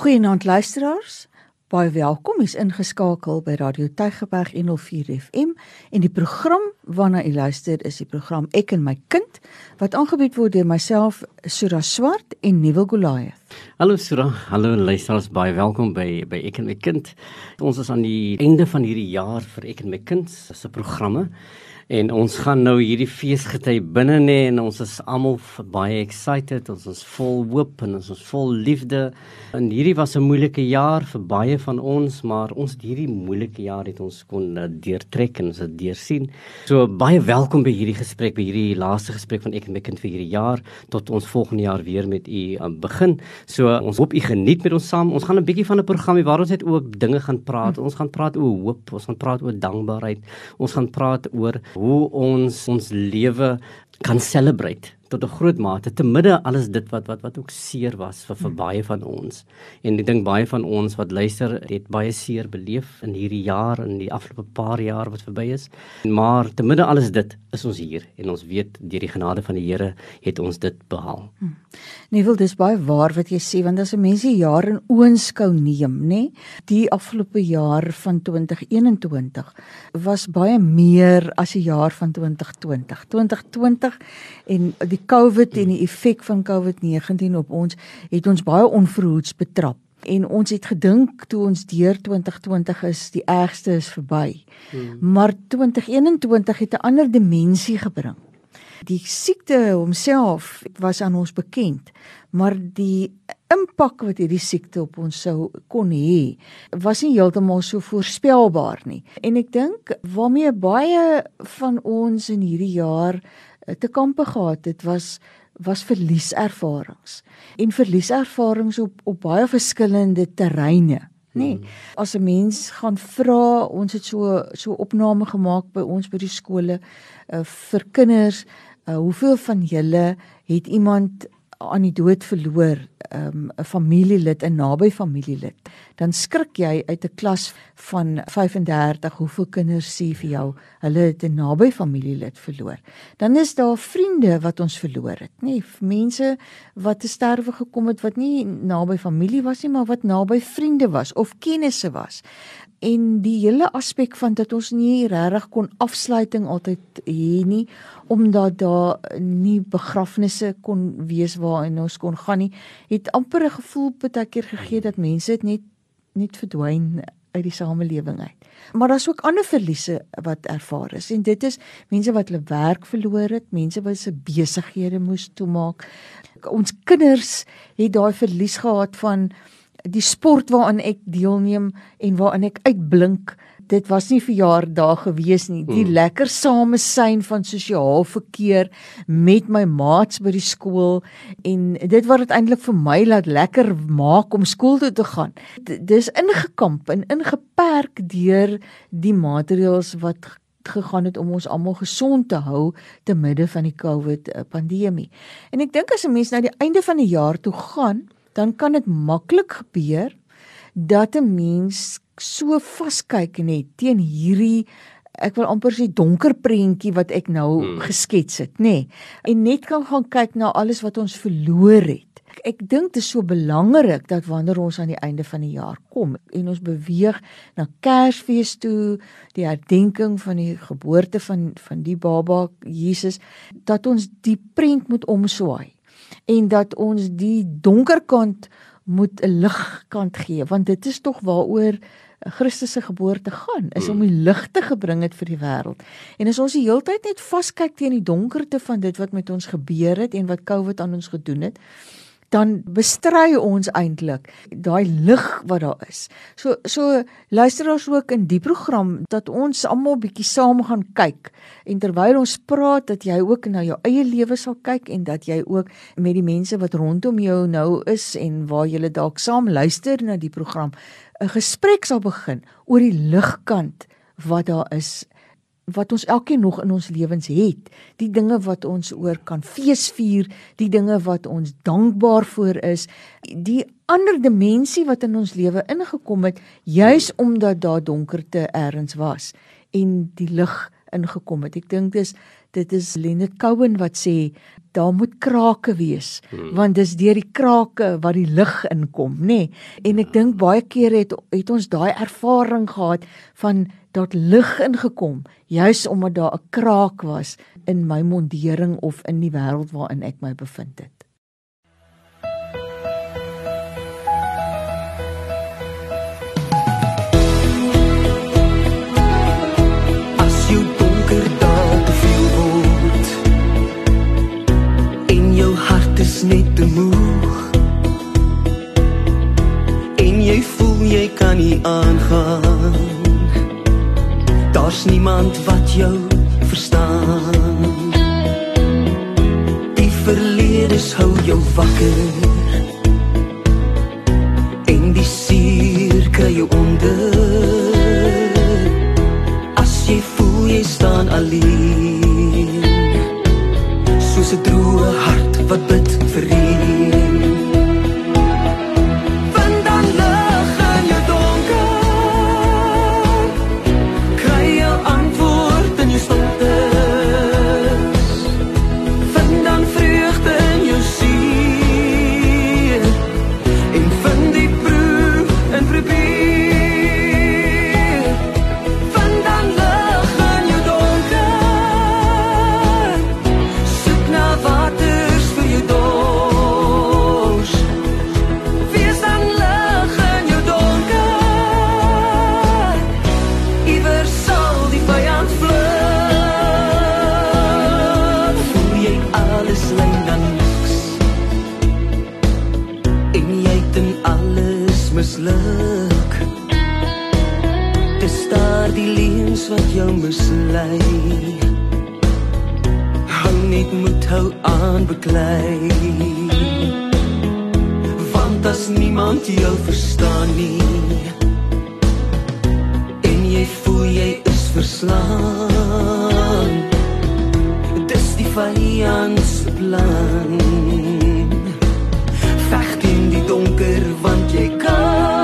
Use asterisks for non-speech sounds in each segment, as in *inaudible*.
Goeienaand luisteraars. Baie welkom. Jy's ingeskakel by Radio Tygerberg 104 FM en die program waarna jy luister is die program Ek en my kind wat aangebied word deur myself Sura Swart en Nuwe Goliath. Hallo Sura, hallo luisteraars, baie welkom by by Ek en my kind. Ons is aan die einde van hierdie jaar vir Ek en my kind se programme. En ons gaan nou hierdie feesgety binne nê en ons is almal baie excited. Ons is vol hoop en ons is vol liefde. En hierdie was 'n moeilike jaar vir baie van ons, maar ons het hierdie moeilike jaar het ons kon uh, deurtrek en ons het deursien. So baie welkom by hierdie gesprek, by hierdie laaste gesprek van ek en my kind vir hierdie jaar tot ons volgende jaar weer met u uh, begin. So ons hoop u geniet met ons saam. Ons gaan 'n bietjie van 'n program hê waar ons net oor dinge gaan praat. Ons gaan praat oor hoop, ons gaan praat oor dankbaarheid. Ons gaan praat oor hoe ons ons lewe kan celebrate tot 'n groot mate te midde alles dit wat wat wat ook seer was vir vir baie van ons en ek dink baie van ons wat luister het baie seer beleef in hierdie jaar en die afgelope paar jaar wat verby is maar te midde alles dit is ons hier en ons weet deur die genade van die Here het ons dit behaal. Hmm. Nee, wil dis baie waar wat jy sê want as 'n mens die jaar in oënskou neem, nê, die afgelope jaar van 2021 was baie meer as die jaar van 2020. 2020 en die COVID en die effek van COVID-19 op ons het ons baie onverhoeds betrap en ons het gedink toe ons deur 2020 is die ergste is verby. Hmm. Maar 2021 het 'n ander dimensie gebring. Die siekte homself was aan ons bekend, maar die impak wat hierdie siekte op ons sou kon hê, was nie heeltemal so voorspelbaar nie. En ek dink waarmee baie van ons in hierdie jaar te kampe gehad. Het was was verlieservarings. En verlieservarings op op baie verskillende terreine nê. Nee, as 'n mens gaan vra ons het so so opname gemaak by ons by die skole uh, vir kinders uh, hoeveel van julle het iemand aan die dood verloor, um, 'n familielid, 'n naby familielid, dan skrik jy uit 'n klas van 35 hoeveel kinders sê vir jou hulle het 'n naby familielid verloor. Dan is daar vriende wat ons verloor het, nê? Mense wat te sterwe gekom het wat nie naby familie was nie, maar wat naby vriende was of kennisse was en die hele aspek van dat ons nie regtig kon afsluiting altyd hê nie omdat daar nie begrafnisse kon wees waarin ons kon gaan nie het amper 'n gevoel baie keer gegee dat mense dit net net verdwyn uit die samelewing uit. Maar daar's ook ander verliese wat ervaar is en dit is mense wat hulle werk verloor het, mense wat se besighede moes toemaak. Ons kinders het daai verlies gehad van die sport waaraan ek deelneem en waarin ek uitblink dit was nie verjaardag gewees nie die hmm. lekker samesyn van sosiaal verkeer met my maats by die skool en dit wat dit eintlik vir my laat lekker maak om skool toe te gaan dis ingekamp en ingeperk deur die maatreëls wat gegaan het om ons almal gesond te hou te midde van die COVID pandemie. En ek dink as 'n mens nou die einde van die jaar toe gaan, dan kan dit maklik gebeur dat 'n mens so vaskyk net teen hierdie ek wil amper sê donker prentjie wat ek nou hmm. geskets het, nê. Nee, en net kan gaan kyk na alles wat ons verloor het. Ek, ek dink dit is so belangrik dat wanneer ons aan die einde van die jaar kom en ons beweeg na Kersfees toe, die herdenking van die geboorte van van die baba Jesus, dat ons die prent moet omswaai en dat ons die donker kant moet 'n ligkant gee want dit is tog waaroor Christus se geboorte gaan is om die lig te gebring het vir die wêreld. En as ons die heeltyd net vaskyk teen die donkerte van dit wat met ons gebeur het en wat COVID aan ons gedoen het, dan bestry ons eintlik daai lig wat daar is. So so luisteraars ook in die program dat ons almal bietjie saam gaan kyk en terwyl ons praat dat jy ook na jou eie lewe sal kyk en dat jy ook met die mense wat rondom jou nou is en waar jy dalk saam luister na die program 'n gesprek sal begin oor die ligkant wat daar is wat ons elkeen nog in ons lewens het, die dinge wat ons oor kan feesvier, die dinge wat ons dankbaar vir is, die ander dimensie wat in ons lewe ingekom het juis omdat daar donkerte ergens was en die lig ingekom het. Ek dink dis dit is Leonard Cohen wat sê daar moet krake wees hmm. want dis deur die krake wat die lig inkom, nê? Nee? En ek dink baie keer het het ons daai ervaring gehad van dat lig ingekom juis omdat daar 'n kraak was in my mondering of in die wêreld waarin ek my bevind het. Net te moeg. En jy voel jy kan nie aangaan. Daar's niemand wat jou verstaan. Die verlede hou jou wakker. En die sier kry jou onder. As jy voel jy staan alleen Soos 'n droë wat jou mislei. Hou net moed hou aan beklei. Want as niemand jou verstaan nie en jy voel jy is verslaan. Dis die vyand se plan. Veg teen die donker want jy kan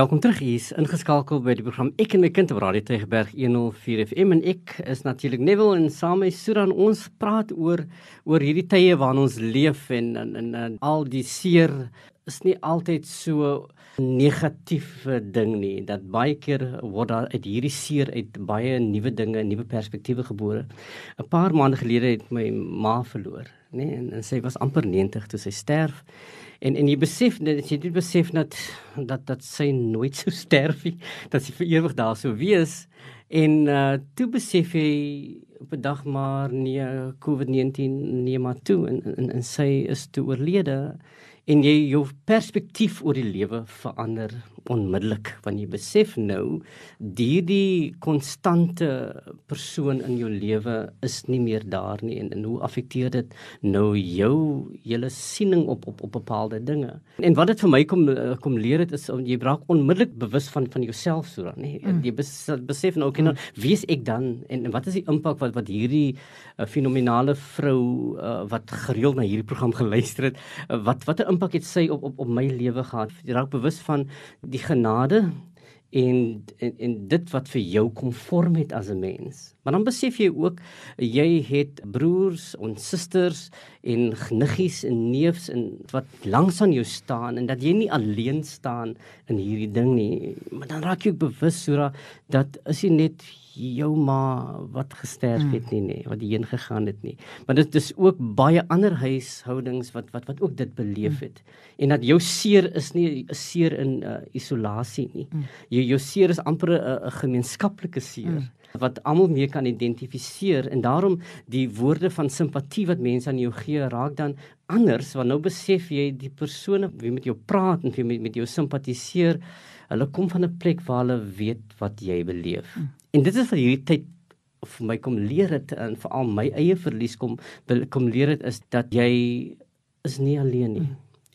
Welkom terug. Hier is ingeskakel by die program Ek en my kind op Radio Tegeberg 104 FM en ek is natuurlik Neville en saam met Suran ons praat oor oor hierdie tye waarin ons leef en en, en, en al die seer is nie altyd so negatiewe ding nie. Dat baie keer word daar uit hierdie seer uit baie nuwe dinge, nuwe perspektiewe gebore. 'n Paar maande gelede het my ma verloor, nê, nee, en, en sy was amper 90 toe sy sterf En en jy besef net jy dit besef net dat dat sy nooit sou sterf nie, dat sy vir ewig daar sou wees. En uh toe besef jy op 'n dag maar nee COVID-19 nee maar toe en en, en sy is toe oorlede en jy jou perspektief oor die lewe verander onmiddellik want jy besef nou hierdie konstante persoon in jou lewe is nie meer daar nie. En, en hoe affekteer dit nou jou hele siening op op op bepaalde dinge? En wat dit vir my kom eh, kom leer het is jy raak onmiddellik bewus van van jouself so dan nê mm. jy besef nou okay nou wie is ek dan en, en wat is die impak wat wat hierdie uh, fenominale vrou uh, wat gereeld na hierdie program *laughs* geluister het uh, wat watter impak het sy op op op my lewe gehad jy raak bewus van die genade en, en en dit wat vir jou kom vorm het as 'n mens. Maar dan besef jy ook jy het broers en susters en niggies en neefs en wat langs aan jou staan en dat jy nie alleen staan in hierdie ding nie. Maar dan raak jy ook bewus Sura dat is jy net jou ma wat gesterf het nie nê wat heen gegaan het nie. Maar dit is ook baie ander huishoudings wat wat wat ook dit beleef het. En dat jou seer is nie 'n seer in uh, isolasie nie. Jou jou seer is amper 'n gemeenskaplike seer wat almal mee kan identifiseer. En daarom die woorde van simpatie wat mense aan jou gee raak dan anders. Want nou besef jy die persone wie met jou praat en wie met, met jou simpatiseer hulle kom van 'n plek waar hulle weet wat jy beleef. Mm. En dit is vir hierdie tyd vir my kom leer dit en veral my eie verlies kom kom leer dit is dat jy is nie alleen nie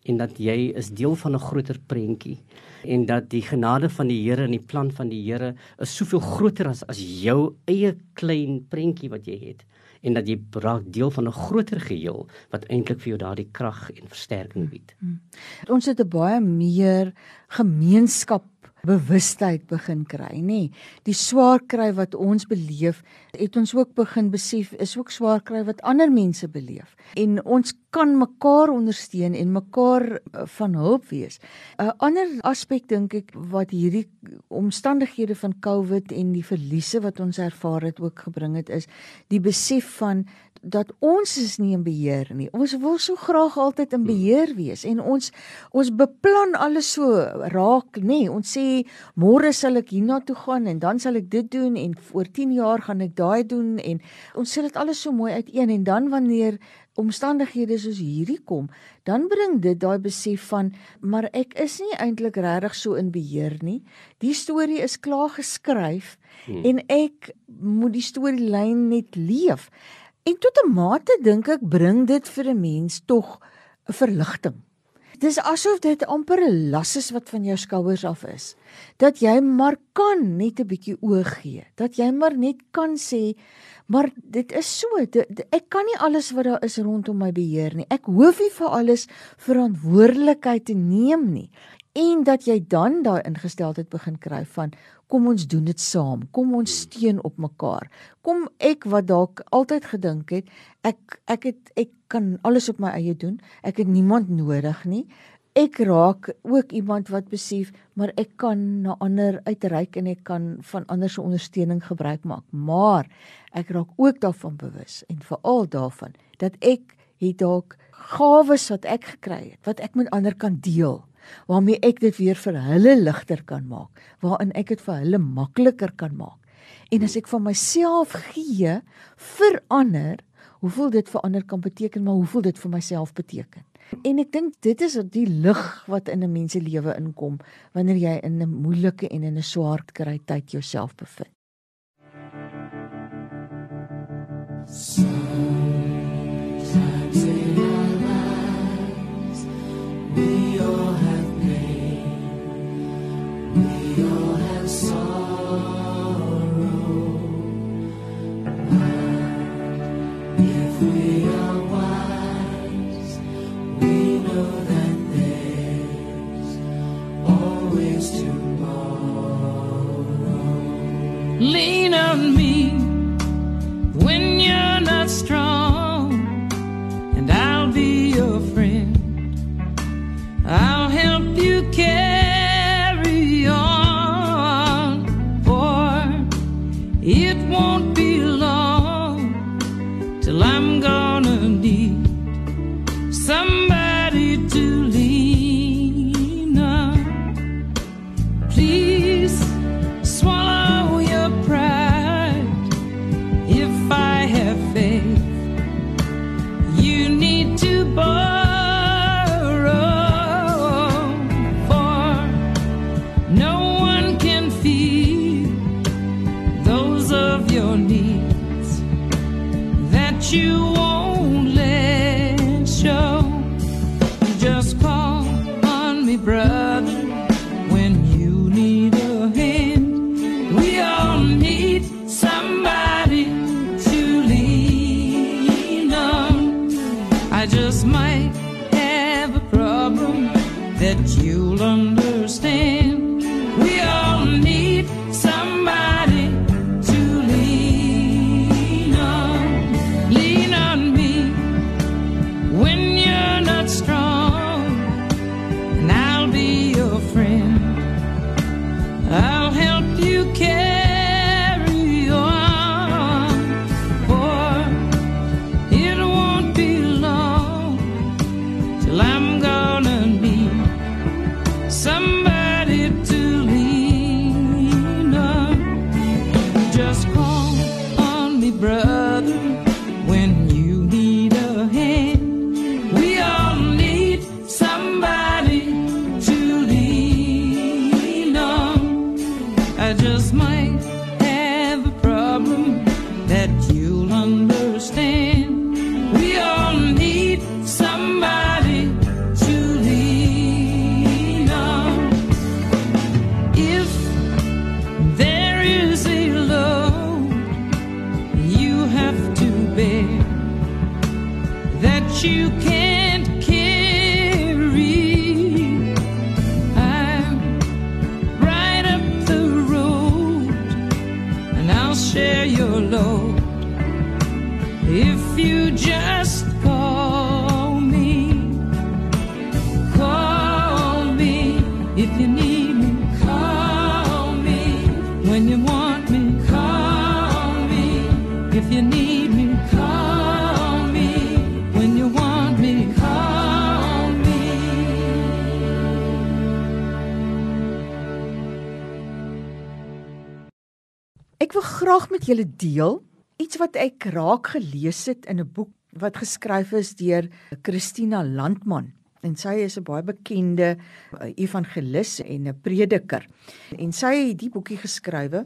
en dat jy is deel van 'n groter prentjie en dat die genade van die Here en die plan van die Here is soveel groter as as jou eie klein prentjie wat jy het en dat jy raak deel van 'n groter geheel wat eintlik vir jou daardie krag en versterking bied. Hmm. Ons het 'n baie meer gemeenskap bewustheid begin kry, nê. Die swaar kry wat ons beleef, het ons ook begin besef is ook swaar kry wat ander mense beleef. En ons kan mekaar ondersteun en mekaar eh, van hulp wees. 'n Ander aspek dink ek wat hierdie omstandighede van COVID en die verliese wat ons ervaar het ook gebring het is die besef van dat ons is nie in beheer nie. Ons wil so graag altyd in beheer wees en ons ons beplan alles so raak, nê. Nee, ons sê môre sal ek hiernatoe gaan en dan sal ek dit doen en oor 10 jaar gaan ek daai doen en ons sê dit alles so mooi uiteen en dan wanneer omstandighede soos hierdie kom, dan bring dit daai besef van maar ek is nie eintlik regtig so in beheer nie. Die storie is klaar geskryf hmm. en ek moet die storielyn net leef. En tot 'n mate dink ek bring dit vir 'n mens tog 'n verligting. Dis asof dit amper 'n las is wat van jou skouers af is. Dat jy maar kan net 'n bietjie oog gee. Dat jy maar net kan sê, maar dit is so, dit, ek kan nie alles wat daar is rondom my beheer nie. Ek hoef nie vir alles verantwoordelikheid te neem nie. En dat jy dan daai ingesteldheid begin kry van kom ons doen dit saam. Kom ons steun op mekaar. Kom ek wat dalk altyd gedink het ek ek het ek kan alles op my eie doen. Ek het niemand nodig nie. Ek raak ook iemand wat besef maar ek kan na ander uitreik en ek kan van ander se ondersteuning gebruik maak. Maar ek raak ook daarvan bewus en veral daarvan dat ek het dalk gawes wat ek gekry het wat ek met ander kan deel waarmee ek dit weer vir hulle ligter kan maak, waarin ek dit vir hulle makliker kan maak. En as ek van myself gee vir ander, hoeveel dit vir ander kan beteken, maar hoeveel dit vir myself beteken. En ek dink dit is die lig wat in 'n mens se lewe inkom wanneer jy in 'n moeilike en in 'n swaar kry tyd jouself bevind. So Ek wil graag met julle deel iets wat ek raak gelees het in 'n boek wat geskryf is deur Christina Landman. En sy is 'n baie bekende eh, evangelis en 'n prediker. En sy het die boekie geskrywe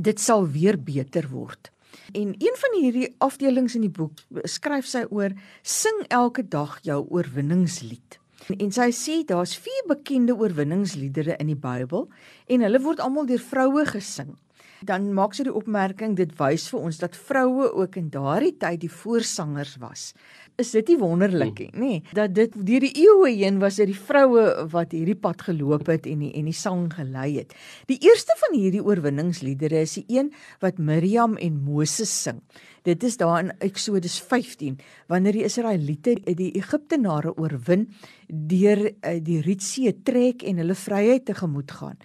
Dit sal weer beter word. En een van hierdie afdelings in die boek skryf sy oor sing elke dag jou oorwinningslied. En sy sê daar's vier bekende oorwinningsliedere in die Bybel en hulle word almal deur vroue gesing. Dan maak sy die opmerking dit wys vir ons dat vroue ook in daardie tyd die voorsangers was. Is dit nie wonderlik nie, nê? Dat dit deur die eeue heen was dit die vroue wat hierdie pad geloop het en die en die sang gelei het. Die eerste van hierdie oorwinningsliedere is die een wat Miriam en Moses sing. Dit is daar in Eksodus 15 wanneer die Israeliete die Egiptenare oorwin deur eh, die Rietsee trek en hulle vryheid tegemoet gaan.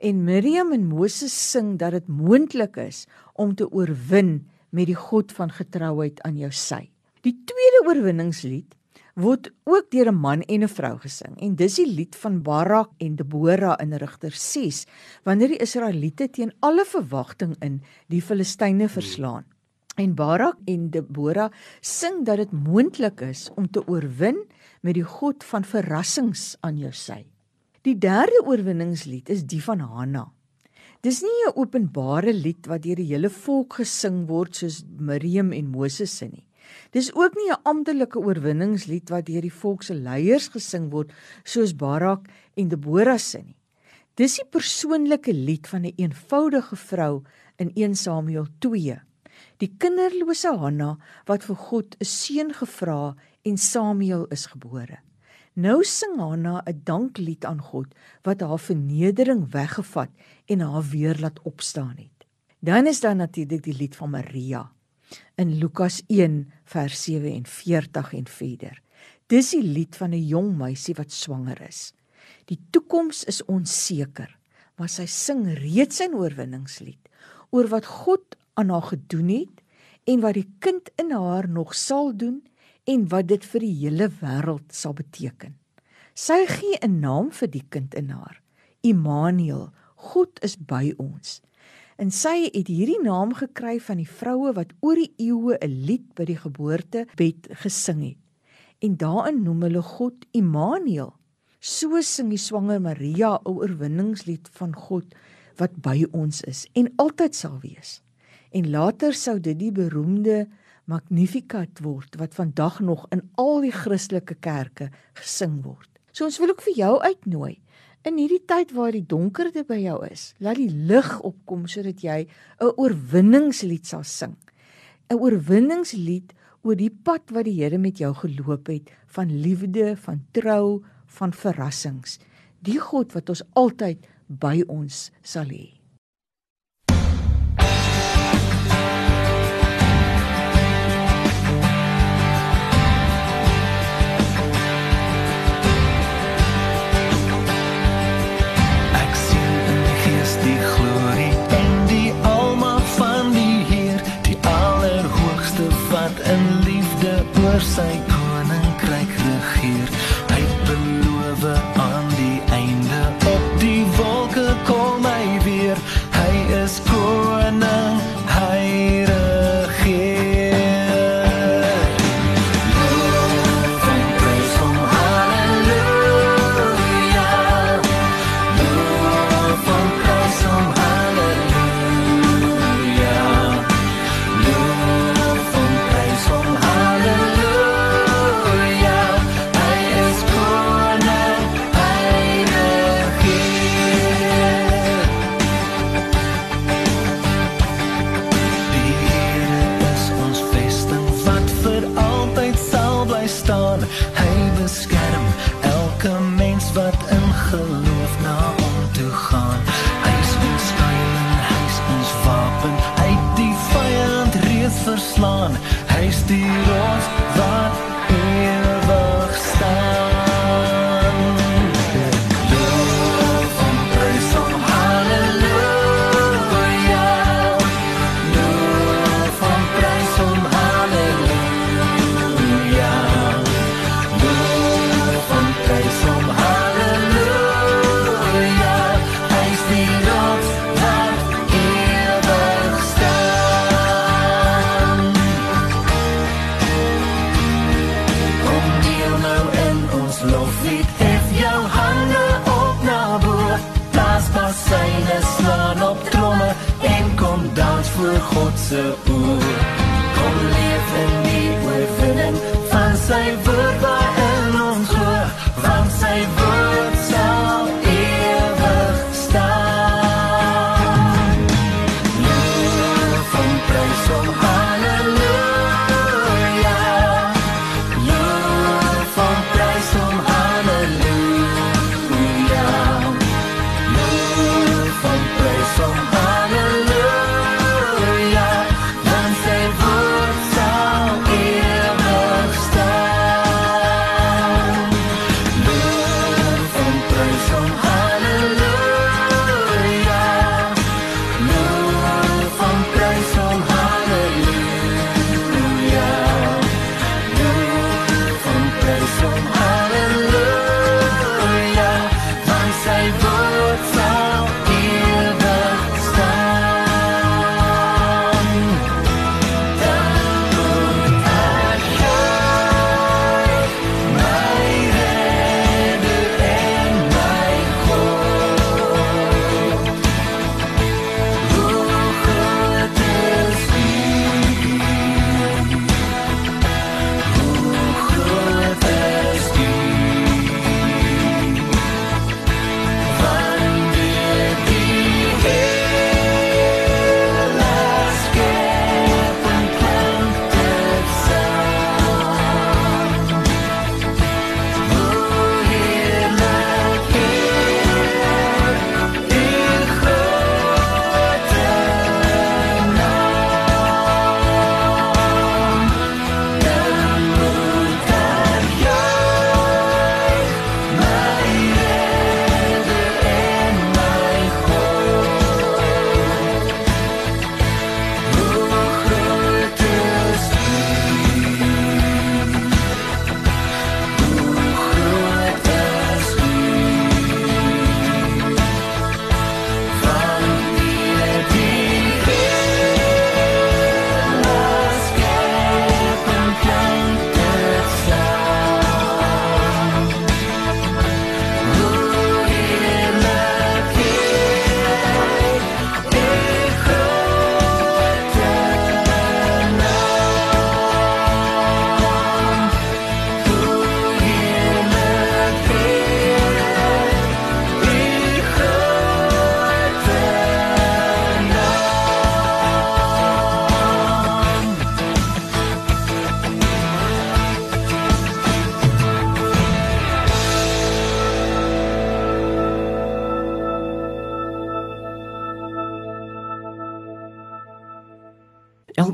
En Miriam en Moses sing dat dit moontlik is om te oorwin met die God van getrouheid aan jou sy. Die tweede oorwinningslied word ook deur 'n man en 'n vrou gesing en dis die lied van Barak en Debora in Rigter 6 wanneer die Israeliete teen alle verwagting in die Filistyne verslaan. En Barak en Debora sing dat dit moontlik is om te oorwin met die God van verrassings aan jou sy. Die derde oorwinningslied is die van Hanna. Dis nie 'n openbare lied wat deur die hele volk gesing word soos Miriam en Moses se nie. Dis ook nie 'n amptelike oorwinningslied wat deur die volk se leiers gesing word soos Barak en Debora se nie. Dis die persoonlike lied van 'n een eenvoudige vrou in 1 Samuel 2. Die kinderlose Hanna wat vir God 'n seun gevra en Samuel is gebore. Nou sing Hanna 'n danklied aan God wat haar vernedering weggevat en haar weer laat opstaan het. Dan is daar natuurlik die lied van Maria in Lukas 1 vers 47 en verder. Dis die lied van 'n jong meisie wat swanger is. Die toekoms is onseker, maar sy sing reeds 'n oorwinningslied oor wat God aan haar gedoen het en wat die kind in haar nog sal doen en wat dit vir die hele wêreld sal beteken. Sy gee 'n naam vir die kind in haar, Immanuel, God is by ons. En sy het hierdie naam gekry van die vroue wat oor die eeue 'n lied by die geboortebed gesing het. En daarin noem hulle God Immanuel. So sing die swanger Maria 'n oorwinningslied van God wat by ons is en altyd sal wees. En later sou dit die beroemde Magnificat word wat vandag nog in al die Christelike kerke gesing word. So ons wil ook vir jou uitnooi In hierdie tyd waar die donkerte by jou is, laat die lig opkom sodat jy 'n oorwinningslied sal sing. 'n Oorwinningslied oor die pad wat die Here met jou geloop het van liefde, van trou, van verrassings. Die God wat ons altyd by ons sal hê. say Loopfiet hef jou hande op na bo. Blaas basyne, slaan op tromme en kom dans voor God se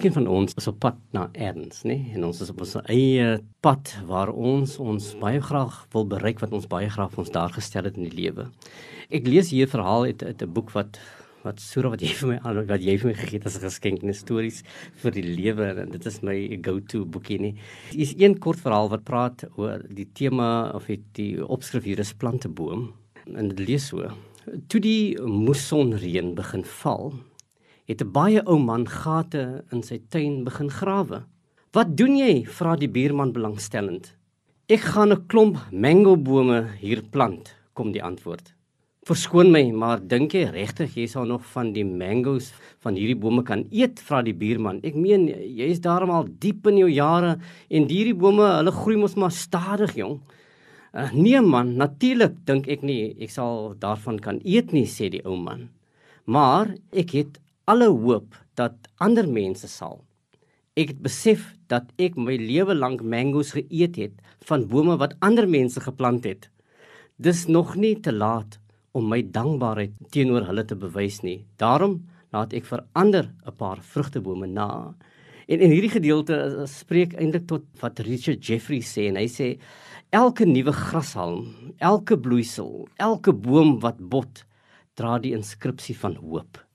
Elkeen van ons is op pad na erns, nê? En ons is op ons eie pad waar ons ons baie graag wil bereik wat ons baie graag vir ons daar gestel het in die lewe. Ek lees hier 'n verhaal uit uit 'n boek wat wat sura wat jy vir my aan wat jy vir my gegee het as 'n geskenk en stories vir die lewe en dit is my go-to boekie nie. Dit is een kort verhaal wat praat oor die tema of die, die opskrif hier is planteboom en dit lees so: Toe die moessonreën begin val, het 'n baie ou man gate in sy tuin begin grawe. "Wat doen jy?" vra die buurman belangstellend. "Ek gaan 'n klomp mangobome hier plant," kom die antwoord. "Verskoon my, maar dink jy regtig jy sal nog van die mangos van hierdie bome kan eet?" vra die buurman. "Ek meen, jy is darmal diep in jou jare en hierdie bome, hulle groei mos maar stadig, jong." Uh, "Nee man, natuurlik dink ek nie ek sal daarvan kan eet nie," sê die ou man. "Maar ek het alle hoop dat ander mense sal. Ek het besef dat ek my lewe lank mangos geëet het van bome wat ander mense geplant het. Dis nog nie te laat om my dankbaarheid teenoor hulle te bewys nie. Daarom laat ek vir ander 'n paar vrugtebome na. En in hierdie gedeelte spreek eintlik tot wat Richard Jeffrey sê en hy sê elke nuwe grashalm, elke bloeisel, elke boom wat bot dra die inskripsie van hoop.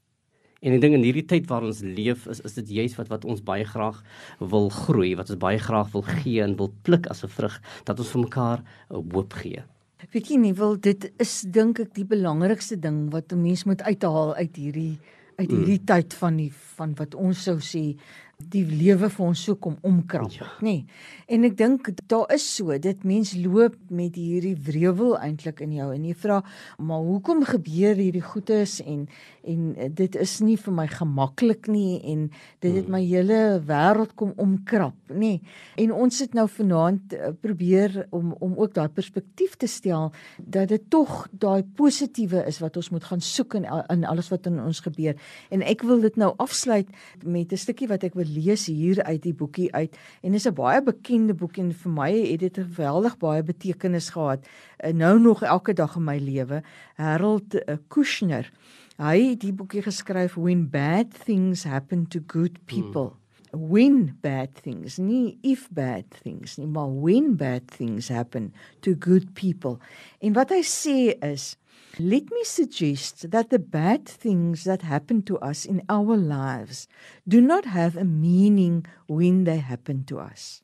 En ek dink in hierdie tyd waar ons leef is is dit juist wat wat ons baie graag wil groei, wat ons baie graag wil gee en wil pluk as 'n vrug dat ons vir mekaar 'n hoop gee. Weet jy nie, wil dit is dink ek die belangrikste ding wat 'n mens moet uithaal uit hierdie uit Mm. hierdie mm. tyd van die van wat ons sou sê die lewe vir ons so kom omkrap, Ja. nê. Nee. En ek dink daar is so, dit mens loop met hierdie wrevel eintlik in jou en jy vra, maar hoekom gebeur hierdie goedes en en dit is nie vir my gemaklik nie en dit het my hele wêreld kom omkrap, nê. Nee. En ons sit nou vanaand eh, probeer om om ook daai perspektief te stel dat dit tog daai positiewe is wat ons moet gaan soek in in alles wat in ons gebeur. En ek wil dit nou afsluit met 'n stukkie wat ek lees hier uit die boekie uit. En dis 'n baie bekende boek en vir my het dit 'n geweldig baie betekenis gehad. Uh, nou nog elke dag in my lewe. Harold uh, Kushner. Hy het die boekie geskryf When Bad Things Happen to Good People. Hmm. When bad things, nie if bad things nie, maar when bad things happen to good people. En wat hy sê is Let me suggest that the bad things that happen to us in our lives do not have a meaning when they happen to us.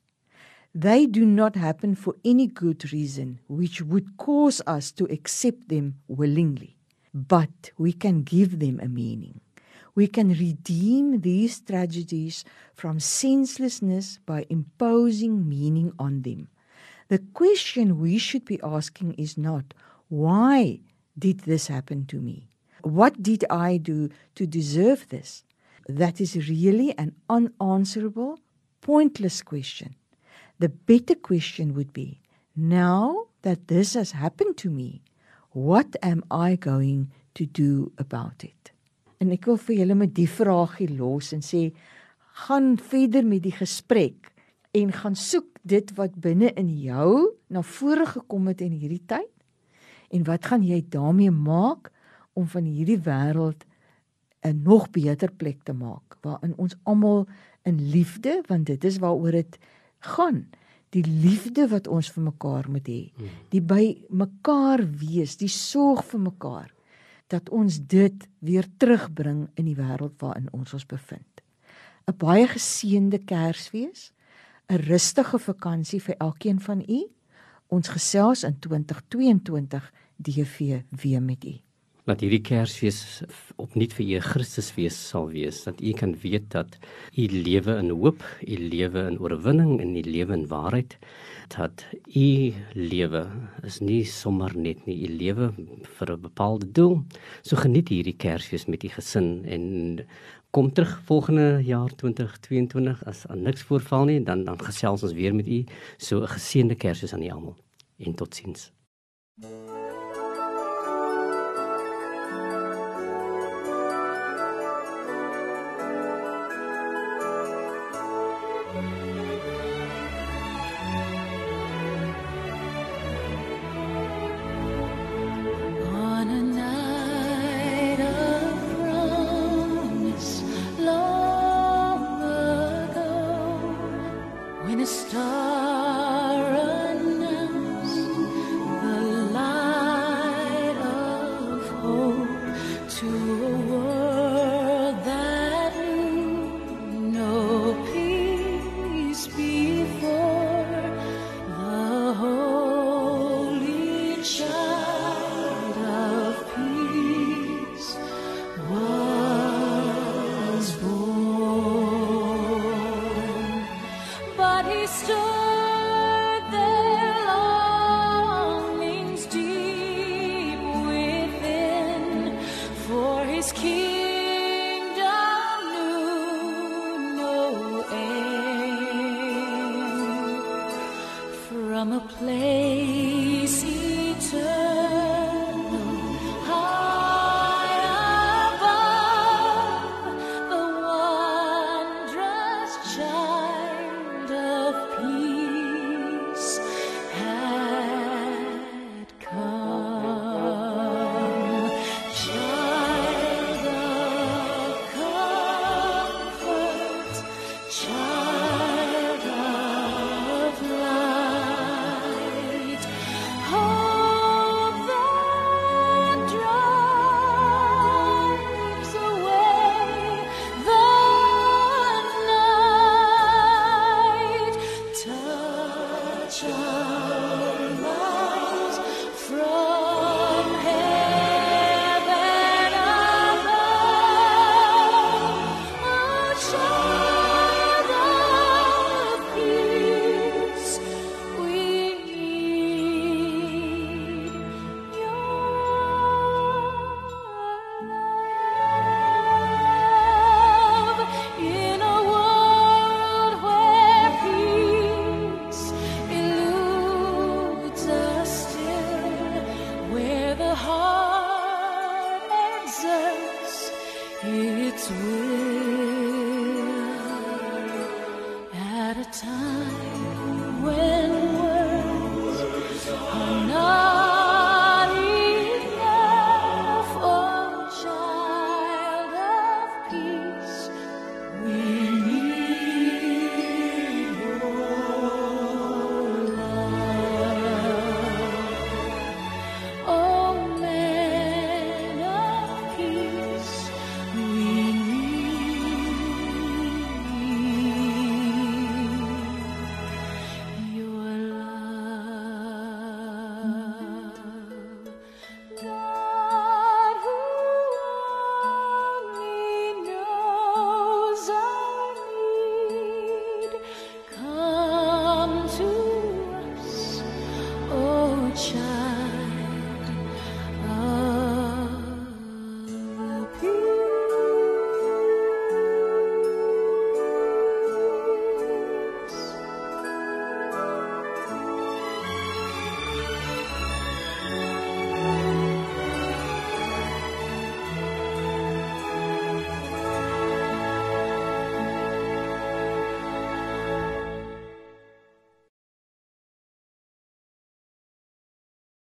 They do not happen for any good reason which would cause us to accept them willingly. But we can give them a meaning. We can redeem these tragedies from senselessness by imposing meaning on them. The question we should be asking is not, why did this happen to me? What did I do to deserve this? That is really an unanswerable, pointless question. The better question would be now that this has happened to me, what am I going to do about it? En ek wil vir julle met die vraagie los en sê gaan verder met die gesprek en gaan soek dit wat binne in jou na vore gekom het in hierdie tyd en wat gaan jy daarmee maak om van hierdie wêreld 'n nog beter plek te maak waarin ons almal in liefde want dit is waaroor dit gaan die liefde wat ons vir mekaar moet hê die by mekaar wees die sorg vir mekaar dat ons dit weer terugbring in die wêreld waarin ons ons bevind. 'n baie geseënde Kersfees 'n rustige vakansie vir elkeen van u ons gesels in 2022 DV weer met u dat hierdie Kersfees opnuut vir u Christusfees sal wees dat u kan weet dat u lewe in hoop, u lewe in oorwinning en u lewe in waarheid dat u lewe is nie sommer net nie u lewe vir 'n bepaalde doel. So geniet hierdie Kersfees met u gesin en kom terug volgende jaar 2022 as aan niks voorval nie dan dan gesels ons weer met u. So 'n geseënde Kersfees aan u almal en totsiens. On